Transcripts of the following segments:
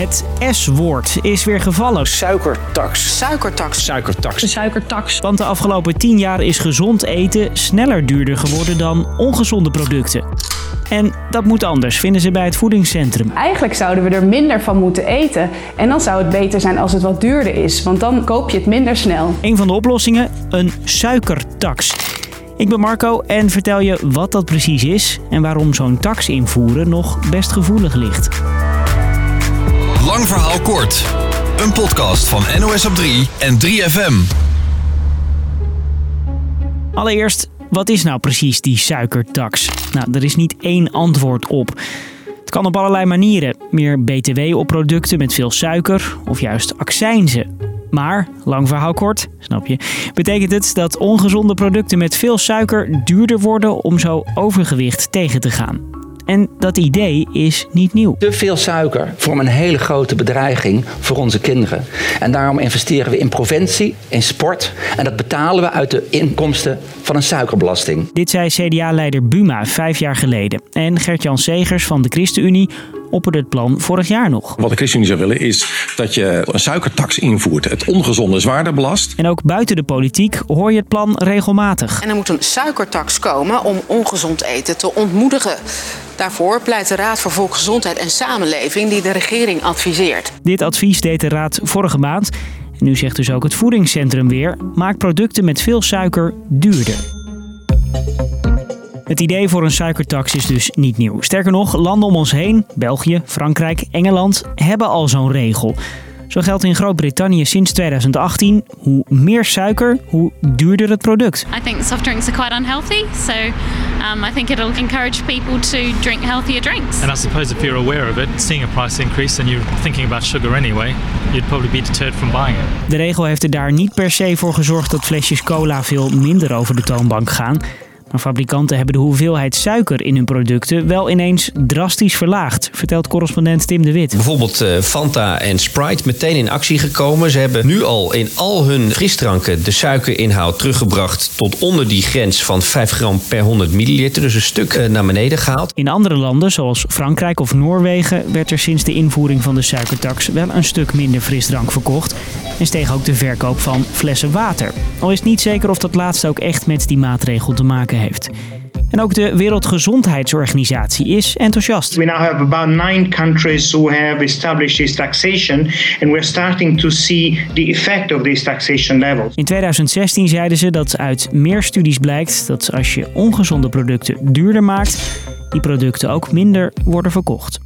Het S-woord is weer gevallen. Suikertax. Suikertax. Suikertax. De suikertax. Want de afgelopen 10 jaar is gezond eten sneller duurder geworden dan ongezonde producten. En dat moet anders, vinden ze bij het voedingscentrum. Eigenlijk zouden we er minder van moeten eten. En dan zou het beter zijn als het wat duurder is, want dan koop je het minder snel. Een van de oplossingen: een suikertax. Ik ben Marco en vertel je wat dat precies is en waarom zo'n tax invoeren nog best gevoelig ligt. Lang verhaal kort. Een podcast van NOS op 3 en 3FM. Allereerst, wat is nou precies die suikertax? Nou, er is niet één antwoord op. Het kan op allerlei manieren. Meer BTW op producten met veel suiker of juist accijnzen. Maar, lang verhaal kort, snap je, betekent het dat ongezonde producten met veel suiker duurder worden om zo overgewicht tegen te gaan. En dat idee is niet nieuw. Te veel suiker vormt een hele grote bedreiging voor onze kinderen. En daarom investeren we in preventie, in sport. En dat betalen we uit de inkomsten van een suikerbelasting. Dit zei CDA-leider Buma vijf jaar geleden. En Gert-Jan Segers van de ChristenUnie opperde het plan vorig jaar nog. Wat de ChristenUnie zou willen is dat je een suikertax invoert. Het ongezonde zwaarder belast. En ook buiten de politiek hoor je het plan regelmatig. En er moet een suikertax komen om ongezond eten te ontmoedigen. Daarvoor pleit de Raad voor Volksgezondheid en Samenleving die de regering adviseert. Dit advies deed de Raad vorige maand. En nu zegt dus ook het voedingscentrum weer: maak producten met veel suiker duurder. Het idee voor een suikertax is dus niet nieuw. Sterker nog, landen om ons heen, België, Frankrijk, Engeland, hebben al zo'n regel. Zo geldt in Groot-Brittannië sinds 2018: hoe meer suiker, hoe duurder het product. I think soft drinks are quite unhealthy, so um, I think it'll encourage people to drink healthier drinks. And I suppose if you're aware of it, seeing a price increase and you're thinking about sugar anyway, you'd probably be deterred from buying it. De regel heeft er daar niet per se voor gezorgd dat flesjes cola veel minder over de toonbank gaan. Maar fabrikanten hebben de hoeveelheid suiker in hun producten wel ineens drastisch verlaagd, vertelt correspondent Tim de Wit. Bijvoorbeeld eh, Fanta en Sprite meteen in actie gekomen. Ze hebben nu al in al hun frisdranken de suikerinhoud teruggebracht tot onder die grens van 5 gram per 100 milliliter. Dus een stuk eh, naar beneden gehaald. In andere landen, zoals Frankrijk of Noorwegen, werd er sinds de invoering van de suikertax wel een stuk minder frisdrank verkocht. En steeg ook de verkoop van flessen water. Al is niet zeker of dat laatste ook echt met die maatregel te maken heeft. En ook de Wereldgezondheidsorganisatie is enthousiast. We now have about nine countries who have established this taxation, and we're starting to see the effect of these taxation levels. In 2016 zeiden ze dat uit meer studies blijkt dat als je ongezonde producten duurder maakt, die producten ook minder worden verkocht.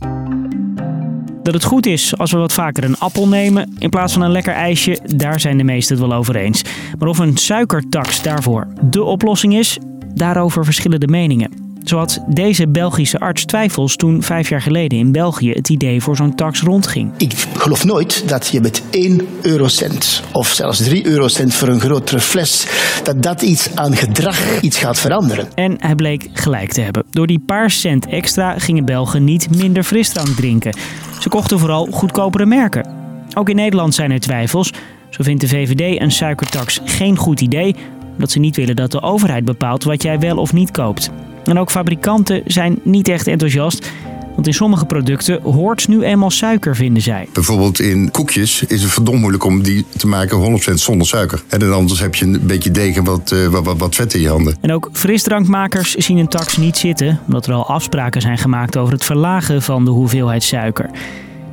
Dat het goed is als we wat vaker een appel nemen in plaats van een lekker ijsje, daar zijn de meesten het wel over eens. Maar of een suikertax daarvoor de oplossing is, daarover verschillen de meningen. Zo had deze Belgische arts twijfels toen vijf jaar geleden in België het idee voor zo'n tax rondging. Ik geloof nooit dat je met 1 eurocent of zelfs 3 eurocent voor een grotere fles, dat dat iets aan gedrag iets gaat veranderen. En hij bleek gelijk te hebben. Door die paar cent extra gingen Belgen niet minder frisdrank drinken. Ze kochten vooral goedkopere merken. Ook in Nederland zijn er twijfels. Zo vindt de VVD een suikertax geen goed idee, omdat ze niet willen dat de overheid bepaalt wat jij wel of niet koopt. En ook fabrikanten zijn niet echt enthousiast. Want in sommige producten hoort nu eenmaal suiker, vinden zij. Bijvoorbeeld in koekjes is het verdomd moeilijk om die te maken 100% zonder suiker. En dan anders heb je een beetje deeg en wat, uh, wat, wat, wat vet in je handen. En ook frisdrankmakers zien een tax niet zitten, omdat er al afspraken zijn gemaakt over het verlagen van de hoeveelheid suiker.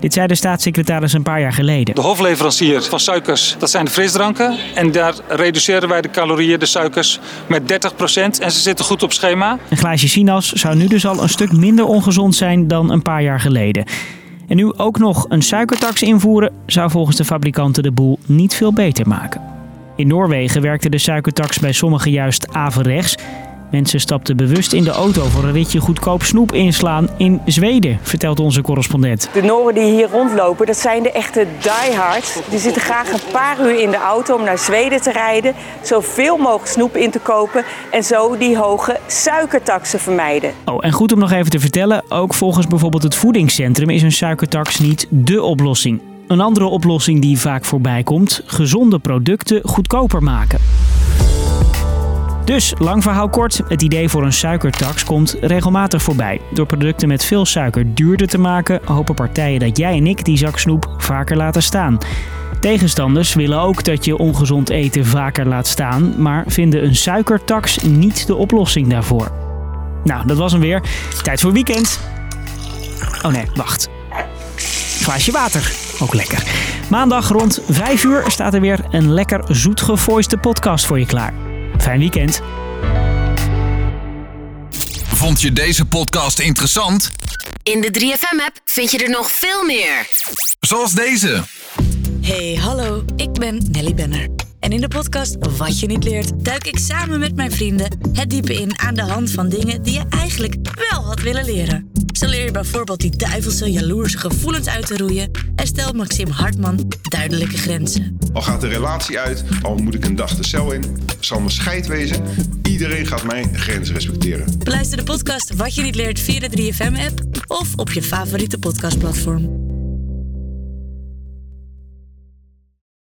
Dit zei de staatssecretaris een paar jaar geleden. De hofleverancier van suikers, dat zijn de frisdranken. En daar reduceren wij de calorieën, de suikers, met 30%. En ze zitten goed op schema. Een glaasje sinaas zou nu dus al een stuk minder ongezond zijn dan een paar jaar geleden. En nu ook nog een suikertax invoeren, zou volgens de fabrikanten de boel niet veel beter maken. In Noorwegen werkte de suikertax bij sommigen juist averechts. Mensen stapten bewust in de auto voor een ritje goedkoop snoep inslaan in Zweden, vertelt onze correspondent. De Noren die hier rondlopen, dat zijn de echte diehards. Die zitten graag een paar uur in de auto om naar Zweden te rijden, zoveel mogelijk snoep in te kopen en zo die hoge suikertaxen vermijden. Oh, en goed om nog even te vertellen, ook volgens bijvoorbeeld het voedingscentrum is een suikertax niet dé oplossing. Een andere oplossing die vaak voorbij komt, gezonde producten goedkoper maken. Dus, lang verhaal kort, het idee voor een suikertax komt regelmatig voorbij. Door producten met veel suiker duurder te maken, hopen partijen dat jij en ik die zak snoep vaker laten staan. Tegenstanders willen ook dat je ongezond eten vaker laat staan, maar vinden een suikertax niet de oplossing daarvoor. Nou, dat was hem weer. Tijd voor weekend. Oh nee, wacht. Glaasje water. Ook lekker. Maandag rond 5 uur staat er weer een lekker zoet gevoiste podcast voor je klaar. Fijn weekend. Vond je deze podcast interessant? In de 3FM-app vind je er nog veel meer. Zoals deze. Hey, hallo, ik ben Nelly Benner. En in de podcast Wat je niet leert, duik ik samen met mijn vrienden het diepe in aan de hand van dingen die je eigenlijk wel had willen leren. Zo leer je bijvoorbeeld die duivelse, jaloerse gevoelens uit te roeien en stelt Maxim Hartman duidelijke grenzen. Al gaat de relatie uit, al moet ik een dag de cel in, zal mijn scheid wezen. Iedereen gaat mijn grenzen respecteren. Beluister de podcast Wat je niet leert via de 3FM-app of op je favoriete podcastplatform.